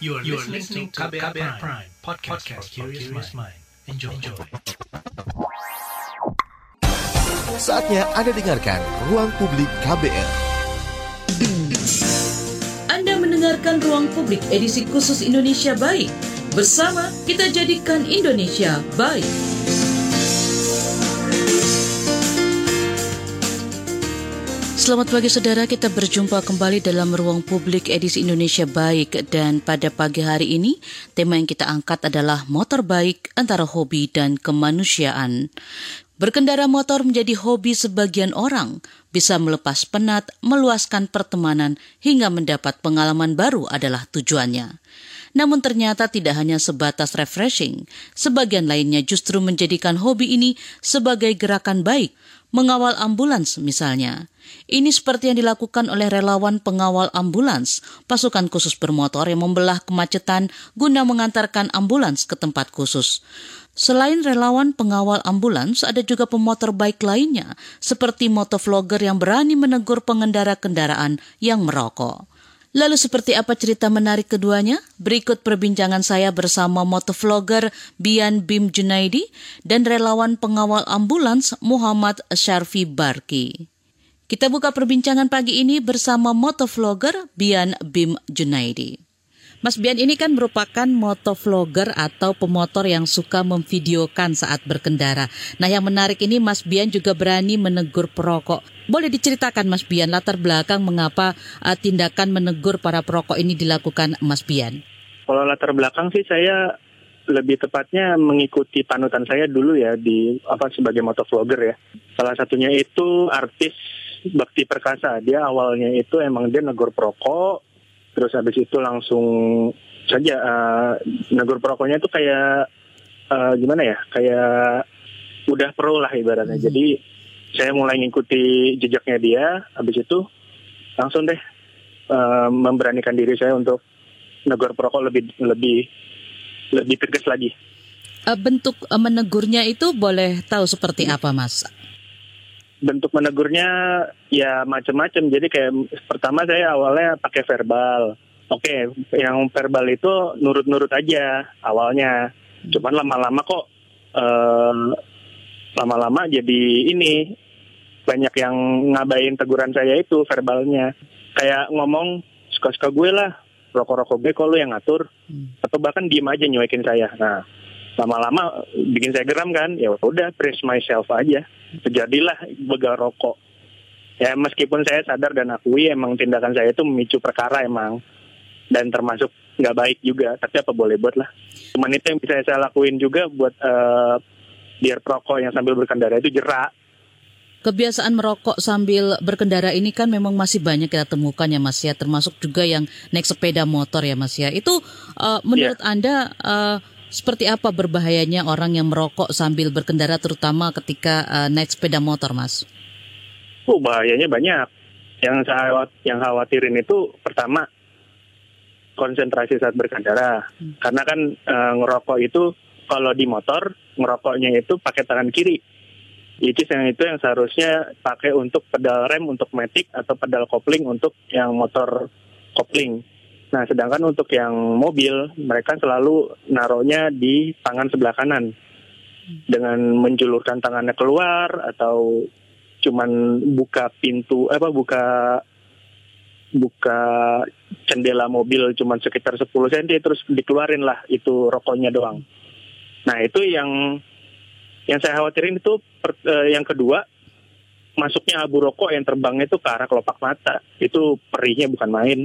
You are, you are listening to KBR, KBR Prime, Prime podcast, podcast for curious mind. Enjoy. Enjoy. Saatnya Anda dengarkan Ruang Publik KBR. Anda mendengarkan Ruang Publik edisi khusus Indonesia Baik. Bersama kita jadikan Indonesia baik. Selamat pagi saudara, kita berjumpa kembali dalam ruang publik edisi Indonesia Baik dan pada pagi hari ini tema yang kita angkat adalah motor baik antara hobi dan kemanusiaan. Berkendara motor menjadi hobi sebagian orang, bisa melepas penat, meluaskan pertemanan hingga mendapat pengalaman baru adalah tujuannya. Namun ternyata tidak hanya sebatas refreshing, sebagian lainnya justru menjadikan hobi ini sebagai gerakan baik, mengawal ambulans misalnya. Ini seperti yang dilakukan oleh relawan pengawal ambulans, pasukan khusus bermotor yang membelah kemacetan guna mengantarkan ambulans ke tempat khusus. Selain relawan pengawal ambulans, ada juga pemotor baik lainnya, seperti motovlogger yang berani menegur pengendara kendaraan yang merokok. Lalu seperti apa cerita menarik keduanya? Berikut perbincangan saya bersama motovlogger Bian Bim Junaidi dan relawan pengawal ambulans Muhammad Syarfi Barki. Kita buka perbincangan pagi ini bersama motovlogger Bian Bim Junaidi. Mas Bian ini kan merupakan motovlogger atau pemotor yang suka memvideokan saat berkendara. Nah yang menarik ini Mas Bian juga berani menegur perokok. Boleh diceritakan Mas Bian latar belakang mengapa uh, tindakan menegur para perokok ini dilakukan Mas Bian? Kalau latar belakang sih saya lebih tepatnya mengikuti panutan saya dulu ya di apa sebagai motovlogger ya. Salah satunya itu artis Bakti Perkasa. Dia awalnya itu emang dia negur perokok, terus habis itu langsung saja uh, negur perokoknya itu kayak uh, gimana ya kayak udah pro lah ibaratnya hmm. jadi saya mulai ngikuti jejaknya dia habis itu langsung deh uh, memberanikan diri saya untuk negur perokok lebih lebih lebih tegas lagi bentuk menegurnya itu boleh tahu seperti apa mas bentuk menegurnya ya macam-macam. Jadi kayak pertama saya awalnya pakai verbal. Oke, yang verbal itu nurut-nurut aja awalnya. Cuman lama-lama kok lama lama-lama jadi ini banyak yang ngabain teguran saya itu verbalnya. Kayak ngomong suka-suka gue lah, rokok-rokok gue kok lu yang ngatur. Hmm. Atau bahkan diem aja nyuekin saya. Nah, lama-lama bikin saya geram kan. Ya udah praise myself aja. Terjadilah begal rokok. Ya meskipun saya sadar dan akui emang tindakan saya itu memicu perkara emang. Dan termasuk nggak baik juga tapi apa boleh buat lah. Cuman itu yang bisa saya lakuin juga buat uh, biar perokok yang sambil berkendara itu jerak. Kebiasaan merokok sambil berkendara ini kan memang masih banyak kita temukan ya Mas ya, termasuk juga yang naik sepeda motor ya Mas ya. Itu uh, menurut yeah. Anda uh, seperti apa berbahayanya orang yang merokok sambil berkendara terutama ketika uh, naik sepeda motor, Mas? Oh, bahayanya banyak. Yang saya yang khawatirin itu pertama konsentrasi saat berkendara. Hmm. Karena kan uh, ngerokok itu kalau di motor ngerokoknya itu pakai tangan kiri. Itu yang itu yang seharusnya pakai untuk pedal rem untuk metik atau pedal kopling untuk yang motor kopling. Nah, sedangkan untuk yang mobil, mereka selalu naruhnya di tangan sebelah kanan. Dengan menjulurkan tangannya keluar atau cuman buka pintu apa buka buka jendela mobil cuman sekitar 10 cm terus dikeluarin lah itu rokoknya doang. Nah, itu yang yang saya khawatirin itu per, eh, yang kedua masuknya abu rokok yang terbangnya itu ke arah kelopak mata. Itu perihnya bukan main.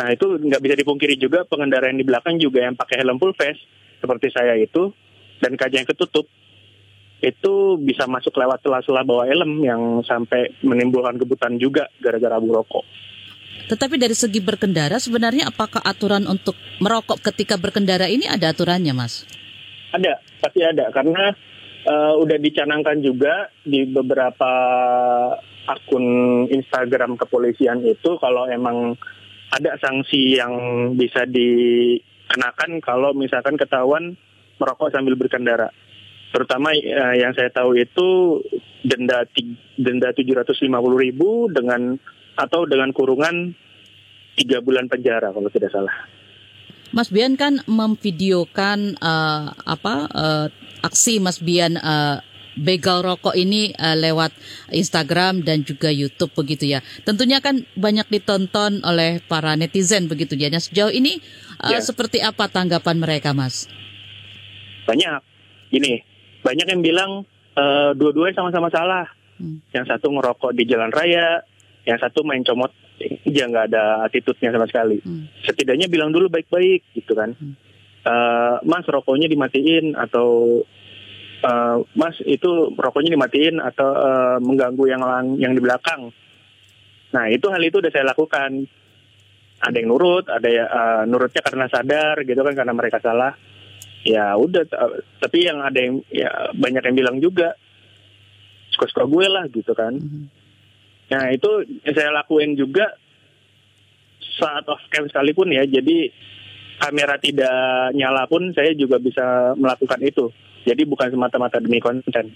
Nah itu nggak bisa dipungkiri juga pengendara yang di belakang juga yang pakai helm full face seperti saya itu dan kaca yang ketutup itu bisa masuk lewat sela-sela bawah helm yang sampai menimbulkan kebutan juga gara-gara abu rokok. Tetapi dari segi berkendara sebenarnya apakah aturan untuk merokok ketika berkendara ini ada aturannya, Mas? Ada, pasti ada karena uh, udah dicanangkan juga di beberapa akun Instagram kepolisian itu kalau emang ada sanksi yang bisa dikenakan kalau misalkan ketahuan merokok sambil berkendara. Terutama uh, yang saya tahu itu denda denda tujuh ratus lima puluh ribu dengan atau dengan kurungan tiga bulan penjara kalau tidak salah. Mas Bian kan memvideokan uh, apa uh, aksi Mas Bian uh, begal rokok ini uh, lewat Instagram dan juga YouTube begitu ya. Tentunya kan banyak ditonton oleh para netizen begitu ya. Nah, sejauh ini uh, ya. seperti apa tanggapan mereka, Mas? Banyak. Gini, banyak yang bilang uh, dua-duanya sama-sama salah. Hmm. Yang satu ngerokok di jalan raya, yang satu main comot dia nggak ada attitude-nya sama sekali. Hmm. Setidaknya bilang dulu baik-baik gitu kan. Hmm. Uh, mas rokoknya dimatiin atau uh, Mas itu rokoknya dimatiin atau uh, mengganggu yang yang di belakang. Nah itu hal itu udah saya lakukan. Ada yang nurut, ada ya uh, nurutnya karena sadar gitu kan karena mereka salah. Ya udah, uh, tapi yang ada yang ya banyak yang bilang juga suka-suka gue lah gitu kan. Mm-hmm. Nah itu saya lakuin juga saat off cam sekalipun ya. Jadi kamera tidak nyala pun saya juga bisa melakukan itu. Jadi bukan semata-mata demi konten.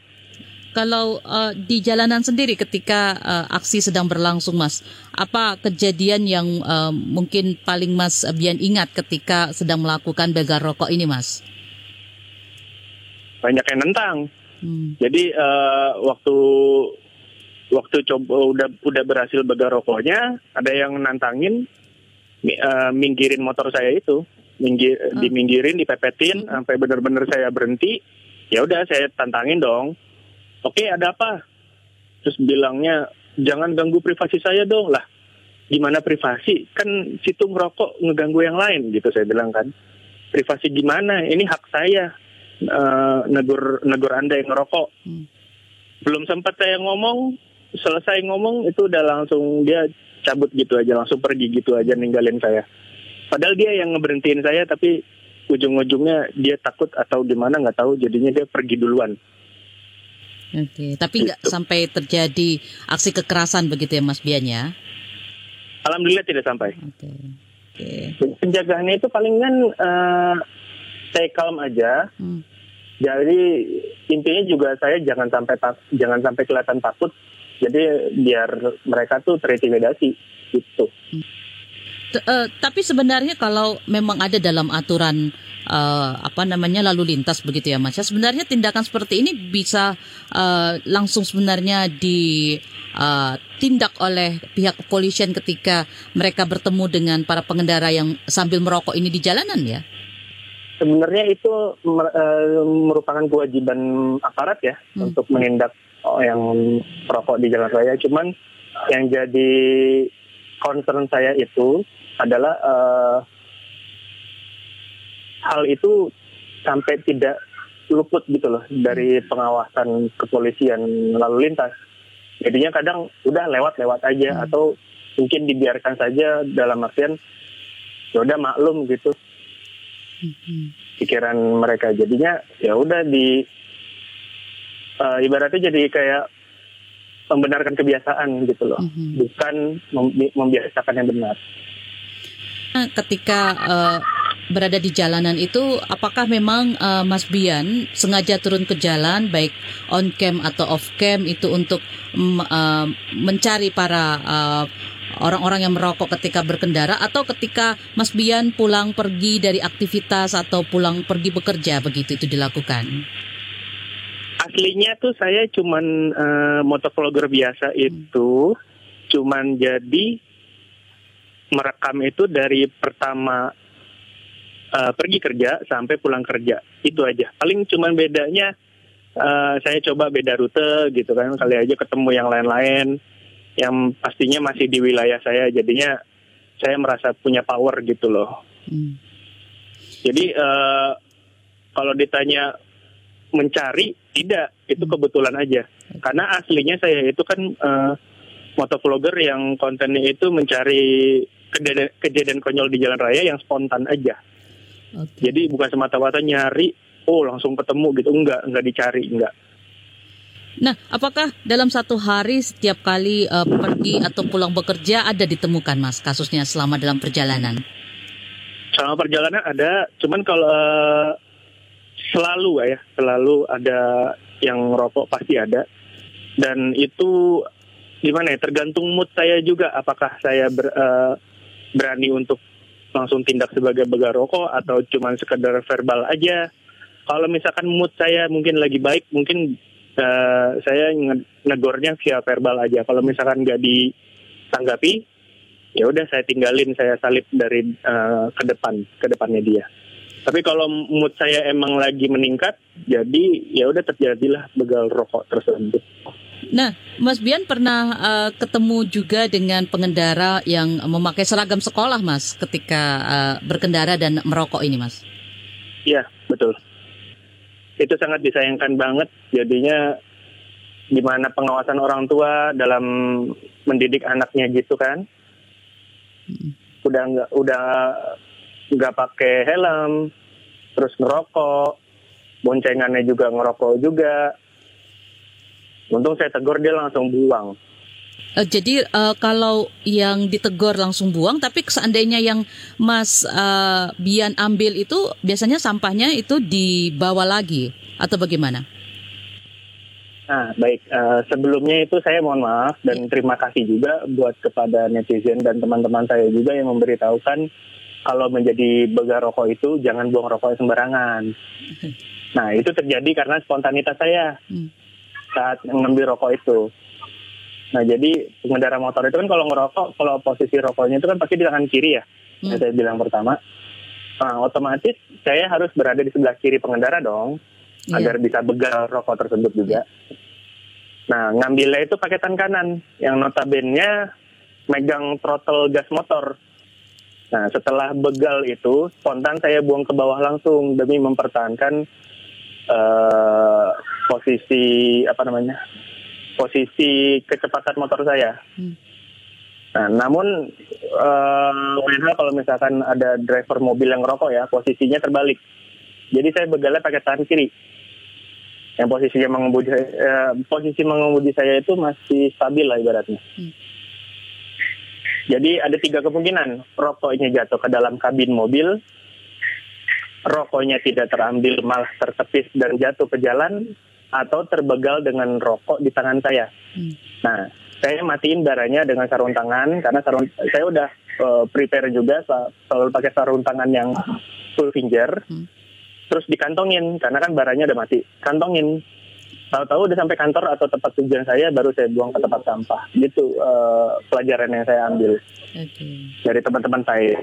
Kalau uh, di jalanan sendiri ketika uh, aksi sedang berlangsung, Mas, apa kejadian yang uh, mungkin paling Mas Bian ingat ketika sedang melakukan begal rokok ini, Mas? Banyak yang nentang. Hmm. Jadi uh, waktu waktu coba udah udah berhasil begal rokoknya, ada yang nantangin uh, minggirin motor saya itu, minggir, oh. diminggirin, dipepetin hmm. sampai benar-benar saya berhenti. Ya udah saya tantangin dong. Oke, ada apa? Terus bilangnya jangan ganggu privasi saya dong lah. Gimana privasi? Kan situ ngerokok ngeganggu yang lain gitu saya bilang kan. Privasi gimana? Ini hak saya. Uh, negur negur Anda yang ngerokok. Hmm. Belum sempat saya ngomong, selesai ngomong itu udah langsung dia cabut gitu aja langsung pergi gitu aja ninggalin saya padahal dia yang ngeberhentiin saya tapi ujung-ujungnya dia takut atau gimana nggak tahu jadinya dia pergi duluan Oke, tapi nggak gitu. sampai terjadi aksi kekerasan begitu ya Mas Bian ya? Alhamdulillah tidak sampai. Oke. Oke. Penjagaannya itu palingan uh, saya kalem aja. Hmm. Jadi intinya juga saya jangan sampai jangan sampai kelihatan takut jadi biar mereka tuh terintimidasi gitu. Uh, tapi sebenarnya kalau memang ada dalam aturan uh, apa namanya lalu lintas begitu ya Mas. Ya, sebenarnya tindakan seperti ini bisa uh, langsung sebenarnya ditindak uh, oleh pihak kepolisian ketika mereka bertemu dengan para pengendara yang sambil merokok ini di jalanan ya. Sebenarnya itu merupakan kewajiban aparat ya hmm. untuk menindak oh, yang rokok di jalan raya. Cuman yang jadi concern saya itu adalah uh, hal itu sampai tidak luput gitu loh dari pengawasan kepolisian lalu lintas. Jadinya kadang udah lewat-lewat aja hmm. atau mungkin dibiarkan saja dalam artian ya udah maklum gitu hmm. pikiran mereka jadinya ya udah di uh, ibaratnya jadi kayak membenarkan kebiasaan gitu loh, mm-hmm. bukan membiasakan yang benar. Ketika uh, berada di jalanan itu, apakah memang uh, Mas Bian sengaja turun ke jalan, baik on cam atau off cam itu untuk um, uh, mencari para uh, orang-orang yang merokok ketika berkendara atau ketika Mas Bian pulang pergi dari aktivitas atau pulang pergi bekerja begitu itu dilakukan? aslinya tuh saya cuman uh, motovlogger biasa hmm. itu cuman jadi merekam itu dari pertama uh, pergi kerja sampai pulang kerja. Itu aja. Paling cuman bedanya uh, saya coba beda rute gitu kan. Kali aja ketemu yang lain-lain yang pastinya masih di wilayah saya. Jadinya saya merasa punya power gitu loh. Hmm. jadi uh, kalau ditanya mencari tidak. Itu hmm. kebetulan aja. Karena aslinya saya itu kan uh, motovlogger yang kontennya itu mencari kejadian, kejadian konyol di jalan raya yang spontan aja. Okay. jadi bukan semata-mata nyari oh langsung ketemu gitu. Enggak enggak dicari enggak. Nah, apakah dalam satu hari setiap kali uh, pergi atau pulang bekerja ada ditemukan, Mas, kasusnya selama dalam perjalanan? Selama perjalanan ada, cuman kalau uh, selalu ya selalu ada yang rokok pasti ada. Dan itu gimana ya tergantung mood saya juga. Apakah saya ber, uh, berani untuk langsung tindak sebagai begal rokok atau cuma sekedar verbal aja. Kalau misalkan mood saya mungkin lagi baik, mungkin uh, saya negornya via verbal aja. Kalau misalkan nggak ditanggapi, ya udah saya tinggalin, saya salip dari uh, ke depan, ke depannya dia. Tapi kalau mood saya emang lagi meningkat, jadi ya udah terjadilah begal rokok tersebut. Nah, Mas Bian pernah uh, ketemu juga dengan pengendara yang memakai seragam sekolah, Mas, ketika uh, berkendara dan merokok ini, Mas? Iya, betul. Itu sangat disayangkan banget. Jadinya gimana pengawasan orang tua dalam mendidik anaknya gitu kan? Hmm. Udah nggak udah nggak pakai helm, terus ngerokok, boncengannya juga ngerokok juga Untung saya tegur dia langsung buang. Uh, jadi uh, kalau yang ditegur langsung buang, tapi seandainya yang Mas uh, Bian ambil itu biasanya sampahnya itu dibawa lagi atau bagaimana? Nah, baik. Uh, sebelumnya itu saya mohon maaf dan terima kasih juga buat kepada netizen dan teman-teman saya juga yang memberitahukan kalau menjadi begal rokok itu jangan buang rokok sembarangan. Nah, itu terjadi karena spontanitas saya. Hmm saat mengambil rokok itu. Nah jadi pengendara motor itu kan kalau ngerokok, kalau posisi rokoknya itu kan pasti di tangan kiri ya, hmm. yang saya bilang pertama. Nah, otomatis saya harus berada di sebelah kiri pengendara dong, yeah. agar bisa begal rokok tersebut juga. Nah ngambilnya itu pakai tangan kanan, yang notabene megang throttle gas motor. Nah setelah begal itu, spontan saya buang ke bawah langsung demi mempertahankan uh, posisi apa namanya posisi kecepatan motor saya. Hmm. Nah, namun uh, kalau misalkan ada driver mobil yang ngerokok ya, posisinya terbalik. Jadi saya begalnya pakai tangan kiri. Yang posisinya mengemudi, uh, posisi mengemudi saya itu masih stabil lah ibaratnya. Hmm. Jadi ada tiga kemungkinan, rokoknya jatuh ke dalam kabin mobil, rokoknya tidak terambil malah tertepis dan jatuh ke jalan, atau terbegal dengan rokok di tangan saya. Hmm. Nah, saya matiin darahnya dengan sarung tangan karena sarung saya udah uh, prepare juga selalu pakai sarung tangan yang full finger. Hmm. Terus dikantongin karena kan baranya udah mati. Kantongin. Tahu-tahu udah sampai kantor atau tempat tujuan saya baru saya buang ke tempat sampah. Gitu uh, pelajaran yang saya ambil okay. dari teman-teman saya.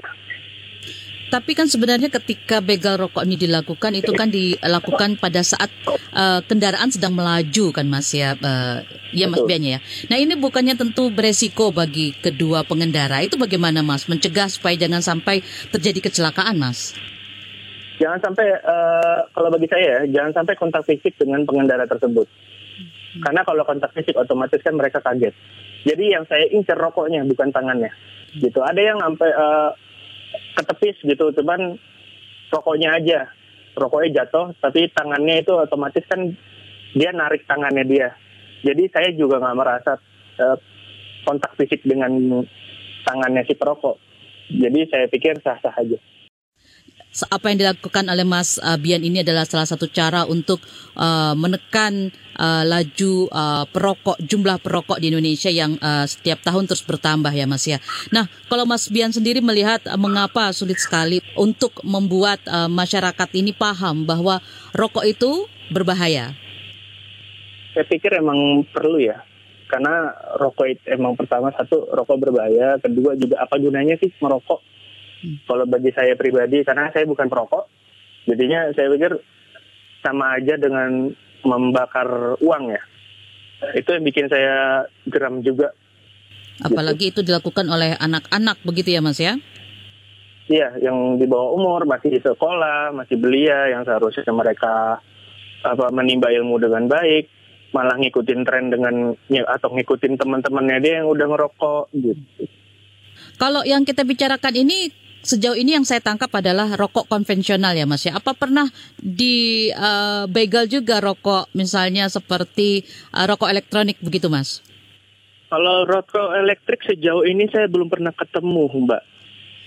Tapi kan sebenarnya ketika begal rokok ini dilakukan itu kan dilakukan pada saat uh, kendaraan sedang melaju kan Mas ya. Uh, ya Mas Bianya ya. Nah ini bukannya tentu beresiko bagi kedua pengendara. Itu bagaimana Mas mencegah supaya jangan sampai terjadi kecelakaan Mas? Jangan sampai uh, kalau bagi saya ya, jangan sampai kontak fisik dengan pengendara tersebut. Hmm. Karena kalau kontak fisik otomatis kan mereka kaget. Jadi yang saya incer rokoknya bukan tangannya. Gitu. Ada yang sampai uh, ketepis gitu cuman rokoknya aja. Rokoknya jatuh tapi tangannya itu otomatis kan dia narik tangannya dia. Jadi saya juga nggak merasa uh, kontak fisik dengan tangannya si perokok. Jadi saya pikir sah-sah aja apa yang dilakukan oleh Mas uh, Bian ini adalah salah satu cara untuk uh, menekan uh, laju uh, perokok jumlah perokok di Indonesia yang uh, setiap tahun terus bertambah ya Mas ya. Nah, kalau Mas Bian sendiri melihat uh, mengapa sulit sekali untuk membuat uh, masyarakat ini paham bahwa rokok itu berbahaya? Saya pikir emang perlu ya. Karena rokok itu emang pertama satu rokok berbahaya, kedua juga apa gunanya sih merokok? Hmm. Kalau bagi saya pribadi, karena saya bukan perokok, jadinya saya pikir sama aja dengan membakar uang ya. Itu yang bikin saya geram juga. Apalagi gitu. itu dilakukan oleh anak-anak begitu ya Mas ya? Iya, yang di bawah umur masih di sekolah, masih belia, yang seharusnya mereka apa menimba ilmu dengan baik, malah ngikutin tren dengan atau ngikutin teman-temannya dia yang udah ngerokok gitu. Kalau yang kita bicarakan ini sejauh ini yang saya tangkap adalah rokok konvensional ya Mas ya. Apa pernah di uh, begal juga rokok misalnya seperti uh, rokok elektronik begitu Mas? Kalau rokok elektrik sejauh ini saya belum pernah ketemu Mbak.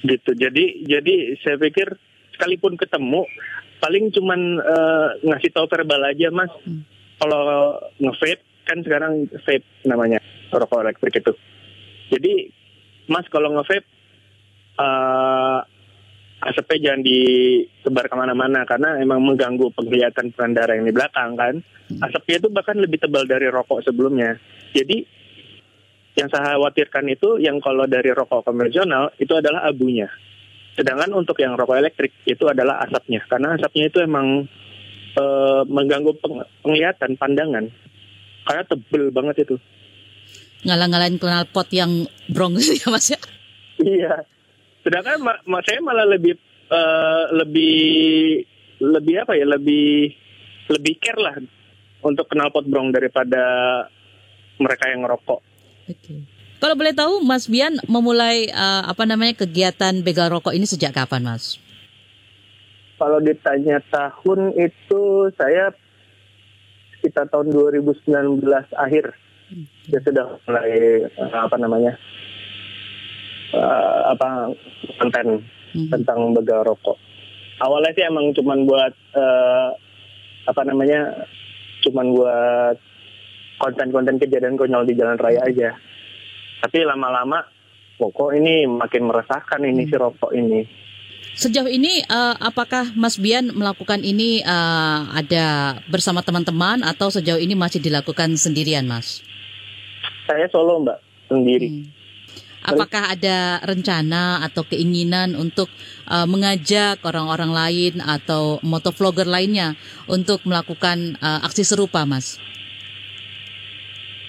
Gitu. Jadi jadi saya pikir sekalipun ketemu paling cuman uh, ngasih tahu verbal aja Mas. Hmm. Kalau nge-vape kan sekarang vape namanya rokok elektrik itu. Jadi Mas kalau nge-vape uh, asapnya jangan disebar ke mana-mana karena emang mengganggu penglihatan pengendara yang di belakang kan. Asapnya itu bahkan lebih tebal dari rokok sebelumnya. Jadi yang saya khawatirkan itu yang kalau dari rokok konvensional itu adalah abunya. Sedangkan untuk yang rokok elektrik itu adalah asapnya karena asapnya itu emang e, mengganggu peng, penglihatan pandangan karena tebel banget itu. Ngalang-ngalain knalpot yang brong ya mas ya? Iya. Sedangkan ma ma saya malah lebih uh, lebih lebih apa ya lebih lebih care lah untuk knalpot brong daripada mereka yang ngerokok. Oke. Okay. Kalau boleh tahu, Mas Bian memulai uh, apa namanya kegiatan begal rokok ini sejak kapan, Mas? Kalau ditanya tahun itu saya sekitar tahun 2019 akhir hmm. ya sudah mulai uh, apa namanya uh, apa konten hmm. tentang begal rokok. Awalnya sih emang cuman buat uh, apa namanya, cuman buat konten-konten kejadian konyol di jalan raya aja. Tapi lama-lama, pokok ini makin meresahkan ini hmm. si rokok ini. Sejauh ini, uh, apakah Mas Bian melakukan ini uh, ada bersama teman-teman atau sejauh ini masih dilakukan sendirian, Mas? Saya solo, Mbak, sendiri. Hmm. Apakah ada rencana atau keinginan untuk uh, mengajak orang-orang lain atau motovlogger lainnya untuk melakukan uh, aksi serupa, Mas?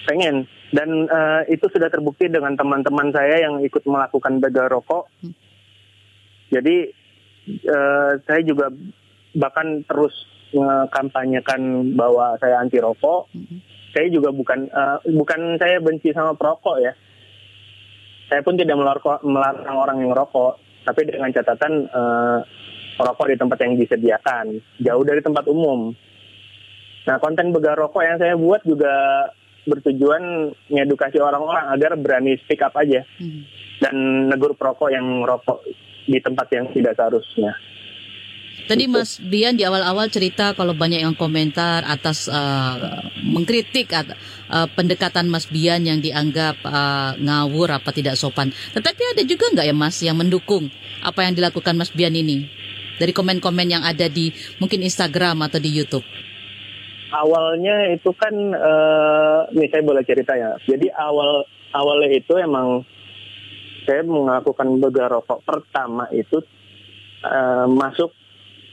Pengen. Dan uh, itu sudah terbukti dengan teman-teman saya yang ikut melakukan begal rokok. Hmm. Jadi uh, saya juga bahkan terus mengkampanyekan bahwa saya anti rokok. Hmm. Saya juga bukan uh, bukan saya benci sama perokok ya saya pun tidak melarang orang yang merokok, tapi dengan catatan uh, merokok di tempat yang disediakan, jauh dari tempat umum. Nah, konten begal rokok yang saya buat juga bertujuan mengedukasi orang-orang agar berani speak up aja hmm. dan negur perokok yang merokok di tempat yang tidak seharusnya. Tadi Mas Bian di awal-awal cerita kalau banyak yang komentar atas uh, mengkritik uh, pendekatan Mas Bian yang dianggap uh, ngawur apa tidak sopan. Tetapi ada juga nggak ya Mas yang mendukung apa yang dilakukan Mas Bian ini dari komen-komen yang ada di mungkin Instagram atau di YouTube? Awalnya itu kan, uh, nih saya boleh cerita ya. Jadi awal awalnya itu emang saya melakukan begal rokok pertama itu uh, masuk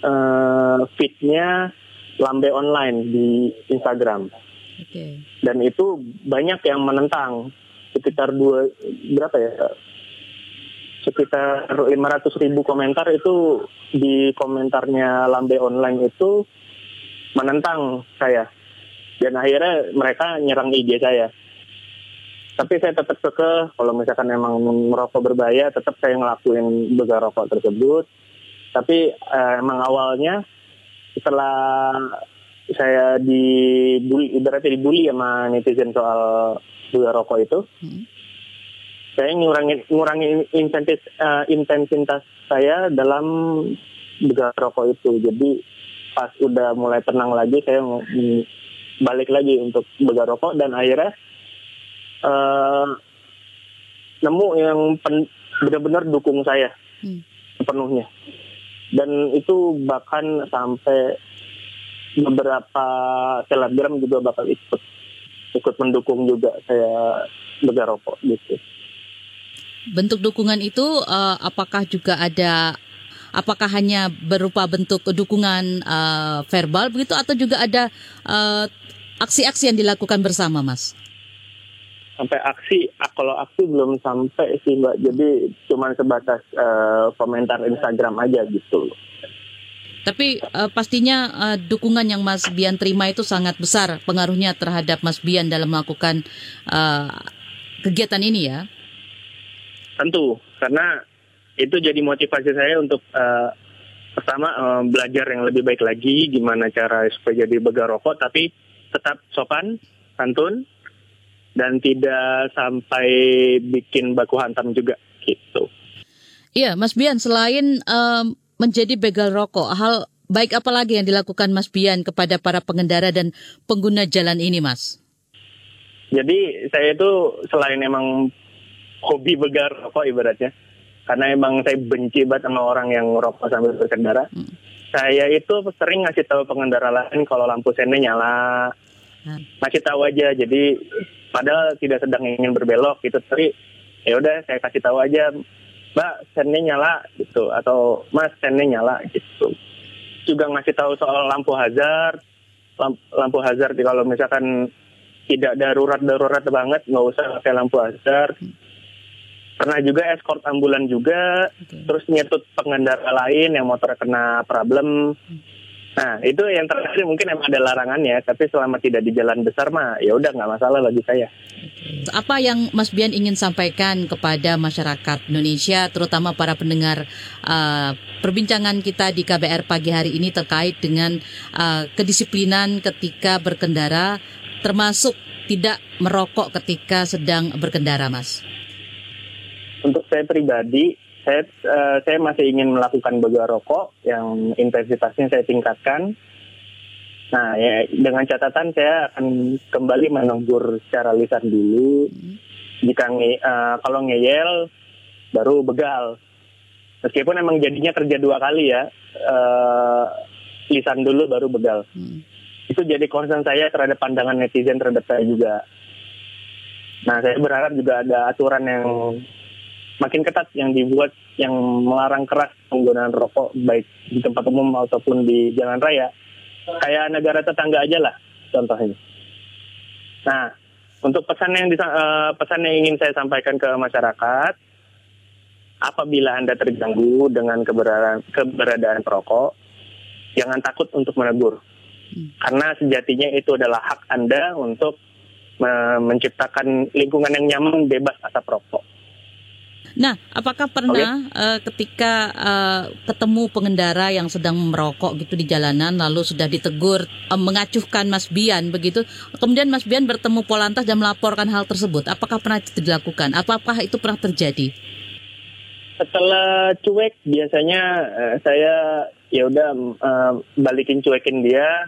uh, feednya lambe online di Instagram. Dan itu banyak yang menentang. Sekitar dua berapa ya? Sekitar 500 ribu komentar itu di komentarnya lambe online itu menentang saya. Dan akhirnya mereka nyerang IG saya. Tapi saya tetap keke kalau misalkan emang merokok berbahaya tetap saya ngelakuin begal rokok tersebut. Tapi uh, emang awalnya setelah saya dibully, ibaratnya dibully sama netizen soal buah rokok itu, hmm. saya ngurangin ngurangin intensitas uh, intensitas saya dalam buah rokok itu. Jadi pas udah mulai tenang lagi, saya balik lagi untuk buah rokok dan akhirnya uh, nemu yang benar-benar dukung saya hmm. sepenuhnya dan itu bahkan sampai beberapa selebgram juga bakal ikut ikut mendukung juga saya begal rokok gitu. Bentuk dukungan itu uh, apakah juga ada apakah hanya berupa bentuk dukungan uh, verbal begitu atau juga ada eh, aksi-aksi yang dilakukan bersama, Mas? sampai aksi ah, kalau aksi belum sampai sih mbak jadi cuma sebatas uh, komentar Instagram aja gitu tapi uh, pastinya uh, dukungan yang Mas Bian terima itu sangat besar pengaruhnya terhadap Mas Bian dalam melakukan uh, kegiatan ini ya tentu karena itu jadi motivasi saya untuk uh, pertama uh, belajar yang lebih baik lagi gimana cara supaya jadi begal rokok tapi tetap sopan santun dan tidak sampai bikin baku hantam juga gitu. Iya, Mas Bian, selain um, menjadi begal rokok, hal baik apa lagi yang dilakukan Mas Bian kepada para pengendara dan pengguna jalan ini, Mas? Jadi saya itu selain emang hobi begal rokok ibaratnya, karena emang saya benci banget sama orang yang ngerokok sambil berkendara. Hmm. Saya itu sering ngasih tahu pengendara lain kalau lampu sene nyala, hmm. ngasih tahu aja. Jadi padahal tidak sedang ingin berbelok gitu, tapi ya udah saya kasih tahu aja, Mbak sene nyala gitu, atau Mas sene nyala gitu. Juga ngasih tahu soal lampu hazard, lampu, lampu hazard kalau misalkan tidak darurat darurat banget nggak usah pakai lampu hazard. Pernah juga escort ambulan juga okay. terus nyetut pengendara lain yang motor kena problem nah itu yang terakhir mungkin emang ada larangannya tapi selama tidak di jalan besar mah ya udah nggak masalah bagi saya. Apa yang Mas Bian ingin sampaikan kepada masyarakat Indonesia terutama para pendengar uh, perbincangan kita di KBR pagi hari ini terkait dengan uh, kedisiplinan ketika berkendara termasuk tidak merokok ketika sedang berkendara Mas? Untuk saya pribadi, saya uh, saya masih ingin melakukan begal rokok yang intensitasnya saya tingkatkan. Nah, ya dengan catatan saya akan kembali menegur secara lisan dulu. Jika uh, kalau ngeyel baru begal. Meskipun emang jadinya kerja dua kali ya, uh, lisan dulu baru begal. Hmm. Itu jadi concern saya terhadap pandangan netizen terhadap saya juga. Nah, saya berharap juga ada aturan yang makin ketat yang dibuat yang melarang keras penggunaan rokok baik di tempat umum ataupun di jalan raya kayak negara tetangga aja lah contohnya. Nah untuk pesan yang uh, pesan yang ingin saya sampaikan ke masyarakat apabila anda terganggu dengan keberadaan keberadaan perokok jangan takut untuk menegur hmm. karena sejatinya itu adalah hak anda untuk menciptakan lingkungan yang nyaman bebas asap rokok. Nah, apakah pernah okay. uh, eh, ketika uh, ketemu pengendara yang sedang merokok gitu di jalanan lalu sudah ditegur uh, mengacuhkan Mas Bian begitu, kemudian Mas Bian bertemu Polantas dan melaporkan hal tersebut. Apakah pernah itu dilakukan? Apakah itu pernah terjadi? Setelah cuek biasanya uh, saya ya udah uh, balikin cuekin dia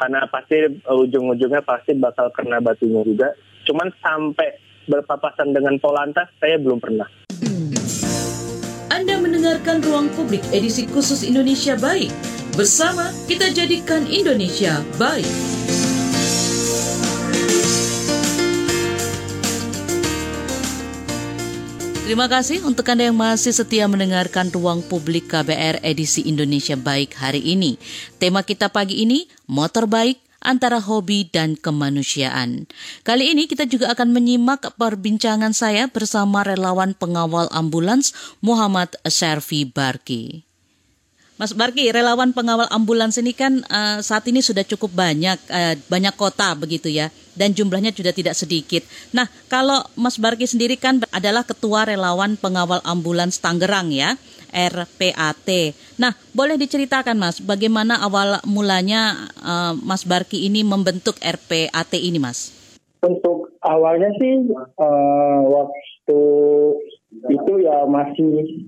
karena pasti uh, ujung-ujungnya pasti bakal kena batunya juga. Cuman sampai berpapasan dengan Polantas saya belum pernah. Anda mendengarkan Ruang Publik edisi khusus Indonesia Baik. Bersama kita jadikan Indonesia baik. Terima kasih untuk Anda yang masih setia mendengarkan Ruang Publik KBR edisi Indonesia Baik hari ini. Tema kita pagi ini, motor baik, antara hobi dan kemanusiaan. Kali ini kita juga akan menyimak perbincangan saya bersama relawan pengawal ambulans Muhammad Servi Barki. Mas Barki, relawan pengawal ambulans ini kan uh, saat ini sudah cukup banyak, uh, banyak kota begitu ya, dan jumlahnya sudah tidak sedikit. Nah, kalau Mas Barki sendiri kan adalah ketua relawan pengawal ambulans Tangerang ya. RPAT. Nah, boleh diceritakan Mas, bagaimana awal mulanya uh, Mas Barki ini membentuk RPAT ini Mas? Untuk awalnya sih uh, waktu itu ya masih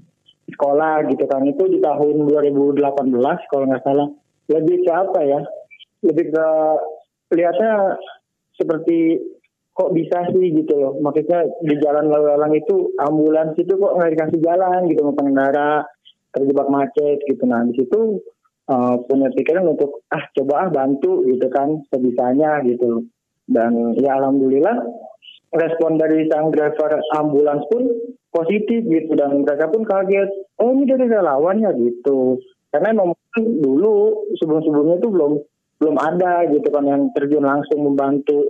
sekolah gitu kan itu di tahun 2018 kalau nggak salah lebih ke apa ya lebih ke lihatnya seperti kok bisa sih gitu loh? Maksudnya di jalan lalang itu ambulans itu kok nggak dikasih jalan gitu sama pengendara terjebak macet gitu. Nah di situ uh, punya pikiran untuk ah coba ah bantu gitu kan sebisanya gitu. Dan ya alhamdulillah respon dari sang driver ambulans pun positif gitu dan mereka pun kaget. Oh ini dari relawannya gitu. Karena memang dulu sebelum sebelumnya itu belum belum ada gitu kan yang terjun langsung membantu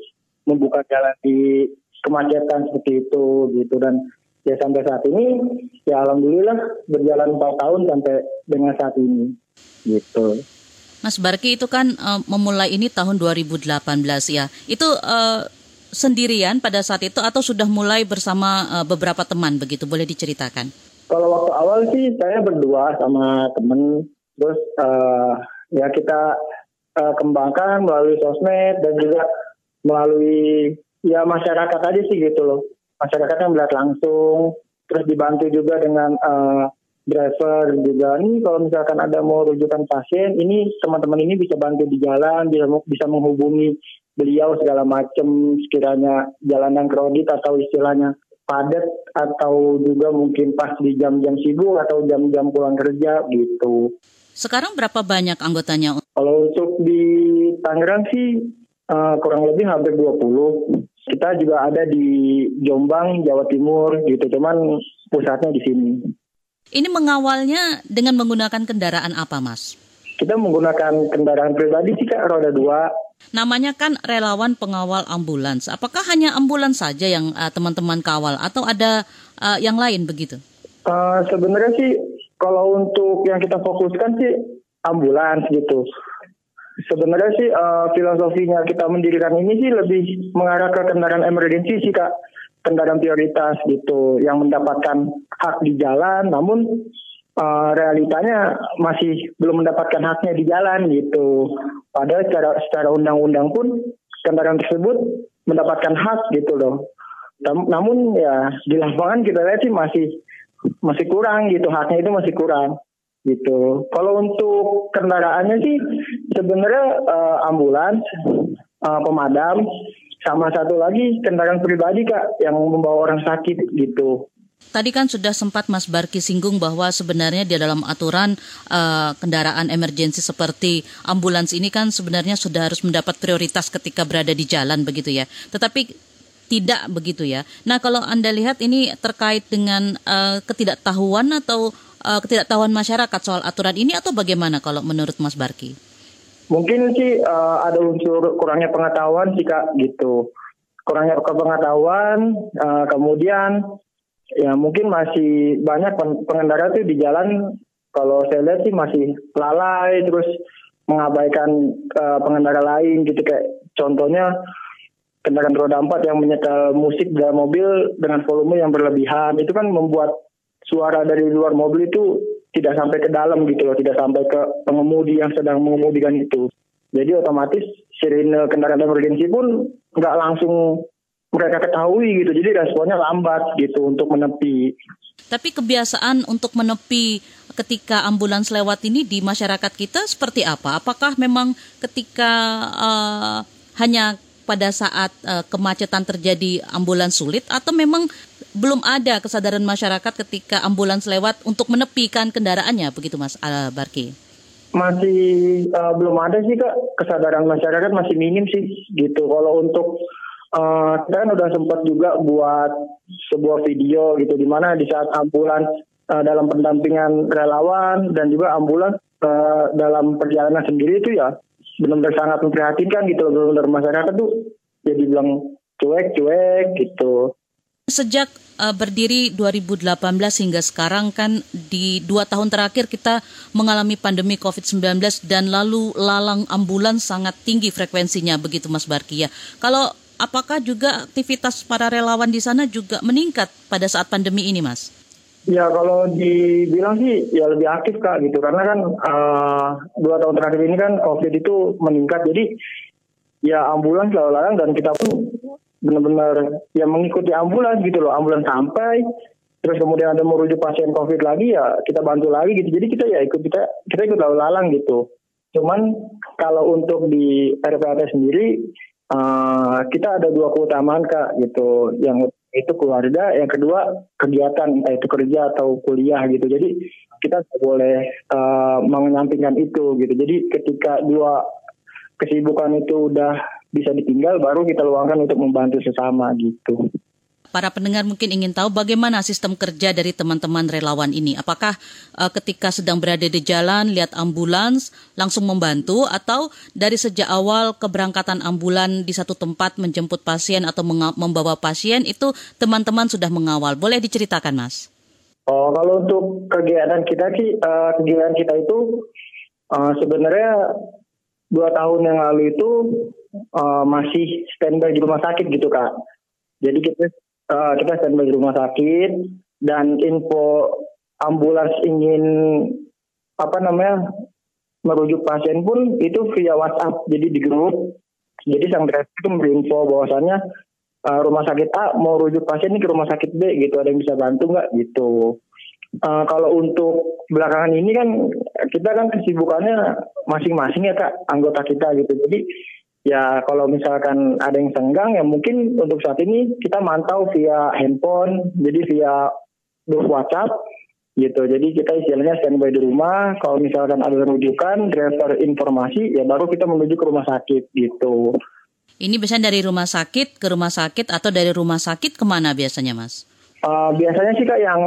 membuka jalan di kemacetan seperti itu gitu dan ya sampai saat ini ya alhamdulillah berjalan 4 tahun sampai dengan saat ini gitu. Mas Barki itu kan uh, memulai ini tahun 2018 ya. Itu uh, sendirian pada saat itu atau sudah mulai bersama uh, beberapa teman begitu boleh diceritakan? Kalau waktu awal sih saya berdua sama temen terus uh, ya kita uh, kembangkan melalui sosmed dan juga melalui ya masyarakat aja sih gitu loh. Masyarakat yang melihat langsung, terus dibantu juga dengan uh, driver juga nih kalau misalkan ada mau rujukan pasien, ini teman-teman ini bisa bantu di jalan, bisa bisa menghubungi beliau segala macam sekiranya jalanan kredit atau istilahnya padat atau juga mungkin pas di jam-jam sibuk atau jam-jam pulang kerja gitu. Sekarang berapa banyak anggotanya? Kalau untuk di Tangerang sih uh, kurang lebih hampir 20. Kita juga ada di Jombang, Jawa Timur gitu, cuman pusatnya di sini. Ini mengawalnya dengan menggunakan kendaraan apa, Mas? Kita menggunakan kendaraan pribadi sih Kak, roda dua. Namanya kan relawan pengawal ambulans. Apakah hanya ambulans saja yang uh, teman-teman kawal atau ada uh, yang lain begitu? Uh, sebenarnya sih kalau untuk yang kita fokuskan sih ambulans gitu. Sebenarnya sih uh, filosofinya kita mendirikan ini sih lebih mengarah ke kendaraan emergensi sih kak, kendaraan prioritas gitu, yang mendapatkan hak di jalan, namun uh, realitanya masih belum mendapatkan haknya di jalan gitu. Padahal secara secara undang-undang pun kendaraan tersebut mendapatkan hak gitu loh. Namun ya di lapangan kita lihat sih masih masih kurang gitu haknya itu masih kurang gitu. Kalau untuk kendaraannya sih sebenarnya uh, ambulans, uh, pemadam, sama satu lagi kendaraan pribadi kak yang membawa orang sakit gitu. Tadi kan sudah sempat Mas Barki singgung bahwa sebenarnya di dalam aturan uh, kendaraan emergensi seperti ambulans ini kan sebenarnya sudah harus mendapat prioritas ketika berada di jalan begitu ya. Tetapi tidak begitu ya. Nah, kalau Anda lihat ini terkait dengan uh, ketidaktahuan atau uh, ketidaktahuan masyarakat soal aturan ini atau bagaimana kalau menurut Mas Barki? Mungkin sih uh, ada unsur kurangnya pengetahuan sih Kak gitu. Kurangnya pengetahuan, uh, kemudian ya mungkin masih banyak pengendara tuh di jalan kalau saya lihat sih masih lalai terus mengabaikan uh, pengendara lain gitu kayak contohnya kendaraan roda empat yang menyetel musik dalam mobil dengan volume yang berlebihan itu kan membuat suara dari luar mobil itu tidak sampai ke dalam gitu loh, tidak sampai ke pengemudi yang sedang mengemudikan itu. Jadi otomatis sirine kendaraan emergensi pun nggak langsung mereka ketahui gitu, jadi responnya lambat gitu untuk menepi. Tapi kebiasaan untuk menepi ketika ambulans lewat ini di masyarakat kita seperti apa? Apakah memang ketika uh, hanya pada saat uh, kemacetan terjadi ambulans sulit atau memang belum ada kesadaran masyarakat ketika ambulans lewat untuk menepikan kendaraannya begitu Mas uh, Barki? Masih uh, belum ada sih Kak kesadaran masyarakat masih minim sih gitu. Kalau untuk uh, kita kan udah sempat juga buat sebuah video gitu di mana di saat ambulans uh, dalam pendampingan relawan dan juga ambulans uh, dalam perjalanan sendiri itu ya benar-benar sangat memprihatinkan gitu loh benar-benar masyarakat tuh jadi bilang cuek-cuek gitu. Sejak uh, berdiri 2018 hingga sekarang kan di dua tahun terakhir kita mengalami pandemi COVID-19 dan lalu lalang ambulans sangat tinggi frekuensinya begitu Mas Barki ya. Kalau apakah juga aktivitas para relawan di sana juga meningkat pada saat pandemi ini Mas? Ya kalau dibilang sih ya lebih aktif kak gitu. Karena kan uh, dua tahun terakhir ini kan covid itu meningkat. Jadi ya ambulans lalu lalang dan kita pun benar-benar ya mengikuti ambulans gitu loh. Ambulans sampai terus kemudian ada merujuk pasien covid lagi ya kita bantu lagi gitu. Jadi kita ya ikut kita kita ikut lalu lalang gitu. Cuman kalau untuk di RPAT sendiri uh, kita ada dua keutamaan kak gitu. Yang itu keluarga, yang kedua kegiatan entah itu kerja atau kuliah gitu. Jadi kita boleh uh, itu gitu. Jadi ketika dua kesibukan itu udah bisa ditinggal, baru kita luangkan untuk membantu sesama gitu. Para pendengar mungkin ingin tahu bagaimana sistem kerja dari teman-teman relawan ini. Apakah uh, ketika sedang berada di jalan, lihat ambulans, langsung membantu, atau dari sejak awal keberangkatan ambulan di satu tempat menjemput pasien atau membawa pasien itu teman-teman sudah mengawal. Boleh diceritakan, Mas? Oh, kalau untuk kegiatan kita sih, uh, kegiatan kita itu uh, sebenarnya dua tahun yang lalu itu uh, masih standby di rumah sakit gitu kak. Jadi kita uh, kita standby di rumah sakit dan info ambulans ingin apa namanya merujuk pasien pun itu via WhatsApp jadi di grup. Jadi sang driver itu berinfo bahwasannya uh, rumah sakit A mau rujuk pasien ini ke rumah sakit B gitu ada yang bisa bantu nggak? Gitu. Uh, kalau untuk belakangan ini kan kita kan kesibukannya masing-masing ya kak anggota kita gitu. Jadi ya kalau misalkan ada yang senggang ya mungkin untuk saat ini kita mantau via handphone jadi via grup WhatsApp gitu jadi kita istilahnya standby di rumah kalau misalkan ada rujukan driver informasi ya baru kita menuju ke rumah sakit gitu ini biasanya dari rumah sakit ke rumah sakit atau dari rumah sakit ke mana biasanya mas? Uh, biasanya sih kak yang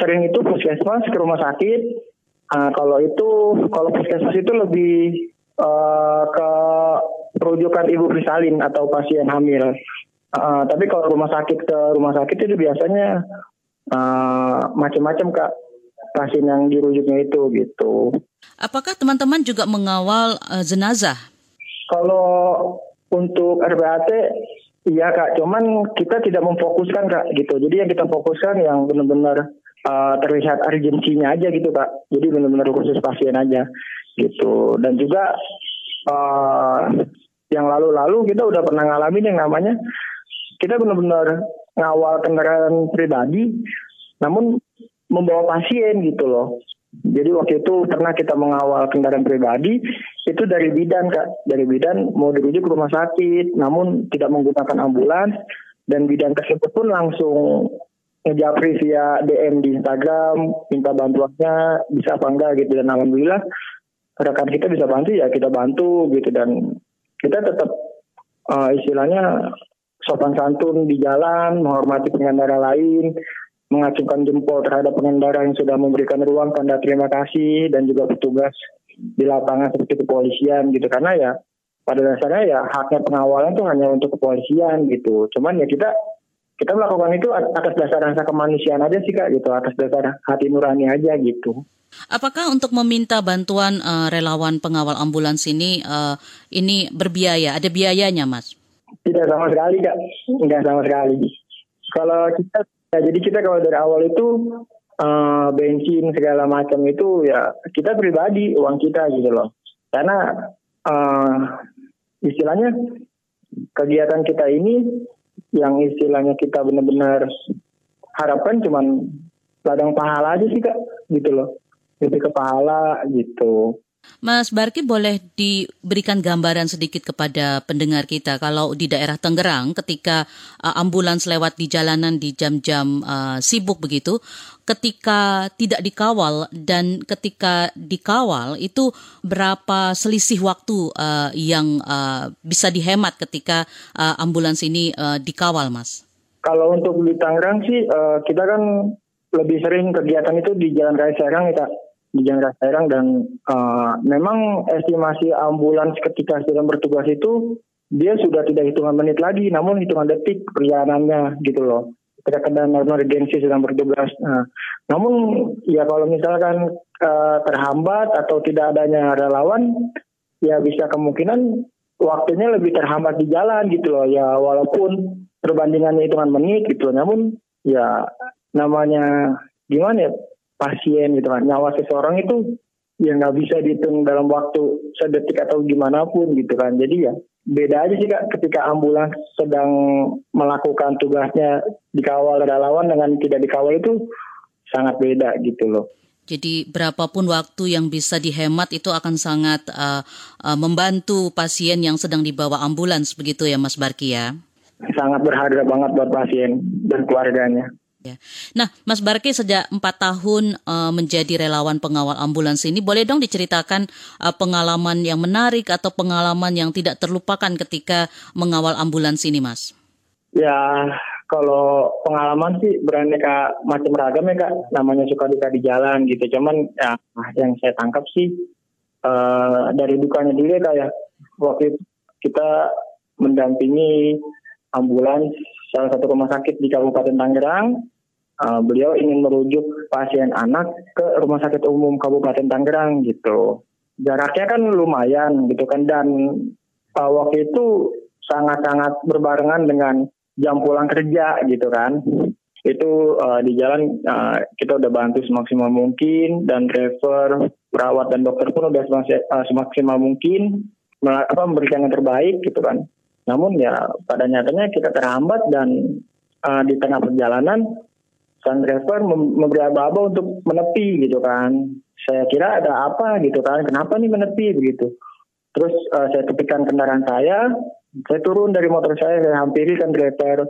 sering itu puskesmas ke rumah sakit. Uh, kalau itu kalau puskesmas itu lebih uh, ke rujukan ibu prisalin atau pasien hamil. Uh, tapi kalau rumah sakit ke rumah sakit itu biasanya uh, macam-macam kak pasien yang dirujuknya itu gitu. Apakah teman-teman juga mengawal uh, jenazah? Kalau untuk RPAT iya kak, cuman kita tidak memfokuskan kak gitu. Jadi yang kita fokuskan yang benar-benar uh, terlihat urgensinya aja gitu kak. Jadi benar-benar khusus pasien aja gitu. Dan juga uh, yang lalu-lalu kita udah pernah ngalamin yang namanya kita benar-benar ngawal kendaraan pribadi, namun membawa pasien gitu loh. Jadi waktu itu pernah kita mengawal kendaraan pribadi itu dari bidan kak, dari bidan mau dirujuk ke rumah sakit, namun tidak menggunakan ambulans dan bidan tersebut pun langsung ngejapri via DM di Instagram, minta bantuannya bisa apa enggak gitu. Dan alhamdulillah rekan kita bisa bantu ya kita bantu gitu. Dan kita tetap uh, istilahnya sopan santun di jalan, menghormati pengendara lain, mengacungkan jempol terhadap pengendara yang sudah memberikan ruang tanda terima kasih dan juga petugas di lapangan seperti kepolisian gitu. Karena ya pada dasarnya ya haknya pengawalan itu hanya untuk kepolisian gitu. Cuman ya kita kita melakukan itu atas dasar rasa kemanusiaan aja sih kak gitu atas dasar hati nurani aja gitu Apakah untuk meminta bantuan uh, relawan pengawal ambulans ini uh, ini berbiaya? Ada biayanya, Mas? Tidak sama sekali, Kak. Tidak sama sekali. Kalau kita Ya, jadi kita kalau dari awal itu uh, bensin segala macam itu ya kita pribadi uang kita gitu loh. Karena uh, istilahnya kegiatan kita ini yang istilahnya kita benar-benar harapkan cuman ladang pahala aja sih kak. Gitu loh. Lebih ke pahala gitu Mas Barki boleh diberikan gambaran sedikit kepada pendengar kita kalau di daerah Tangerang ketika uh, ambulans lewat di jalanan di jam-jam uh, sibuk begitu, ketika tidak dikawal dan ketika dikawal itu berapa selisih waktu uh, yang uh, bisa dihemat ketika uh, ambulans ini uh, dikawal, Mas? Kalau untuk di Tangerang sih uh, kita kan lebih sering kegiatan itu di Jalan Raya Serang ya di Jalan Serang dan uh, memang estimasi ambulans ketika sedang bertugas itu dia sudah tidak hitungan menit lagi, namun hitungan detik perjalanannya gitu loh. Ketika kendaraan emergensi sedang bertugas. Nah, namun ya kalau misalkan uh, terhambat atau tidak adanya relawan, ya bisa kemungkinan waktunya lebih terhambat di jalan gitu loh. Ya walaupun perbandingannya hitungan menit gitu, loh. namun ya namanya gimana ya pasien gitu kan nyawa seseorang itu ya nggak bisa dihitung dalam waktu sedetik atau gimana pun gitu kan jadi ya beda aja sih kak ketika ambulans sedang melakukan tugasnya dikawal relawan dengan tidak dikawal itu sangat beda gitu loh jadi berapapun waktu yang bisa dihemat itu akan sangat uh, uh, membantu pasien yang sedang dibawa ambulans begitu ya Mas Barki ya. Sangat berharga banget buat pasien dan keluarganya. Ya. Nah, Mas Barki sejak empat tahun uh, menjadi relawan pengawal ambulans ini, boleh dong diceritakan uh, pengalaman yang menarik atau pengalaman yang tidak terlupakan ketika mengawal ambulans ini, Mas? Ya, kalau pengalaman sih beraneka macam ragam ya kak, namanya suka duka di jalan gitu. Cuman ya yang saya tangkap sih uh, dari dukanya dulu ya kak ya. Waktu kita mendampingi ambulans salah satu rumah sakit di Kabupaten Tangerang. Uh, beliau ingin merujuk pasien anak ke rumah sakit umum Kabupaten Tangerang gitu. Jaraknya kan lumayan gitu kan dan uh, waktu itu sangat-sangat berbarengan dengan jam pulang kerja gitu kan. Itu uh, di jalan uh, kita udah bantu semaksimal mungkin dan driver, perawat dan dokter pun udah semaksimal mungkin apa memberikan yang terbaik gitu kan. Namun ya pada nyatanya kita terhambat dan uh, di tengah perjalanan sang driver memberi aba-aba untuk menepi gitu kan. Saya kira ada apa gitu kan, kenapa nih menepi begitu. Terus uh, saya tepikan kendaraan saya, saya turun dari motor saya, saya hampiri kan driver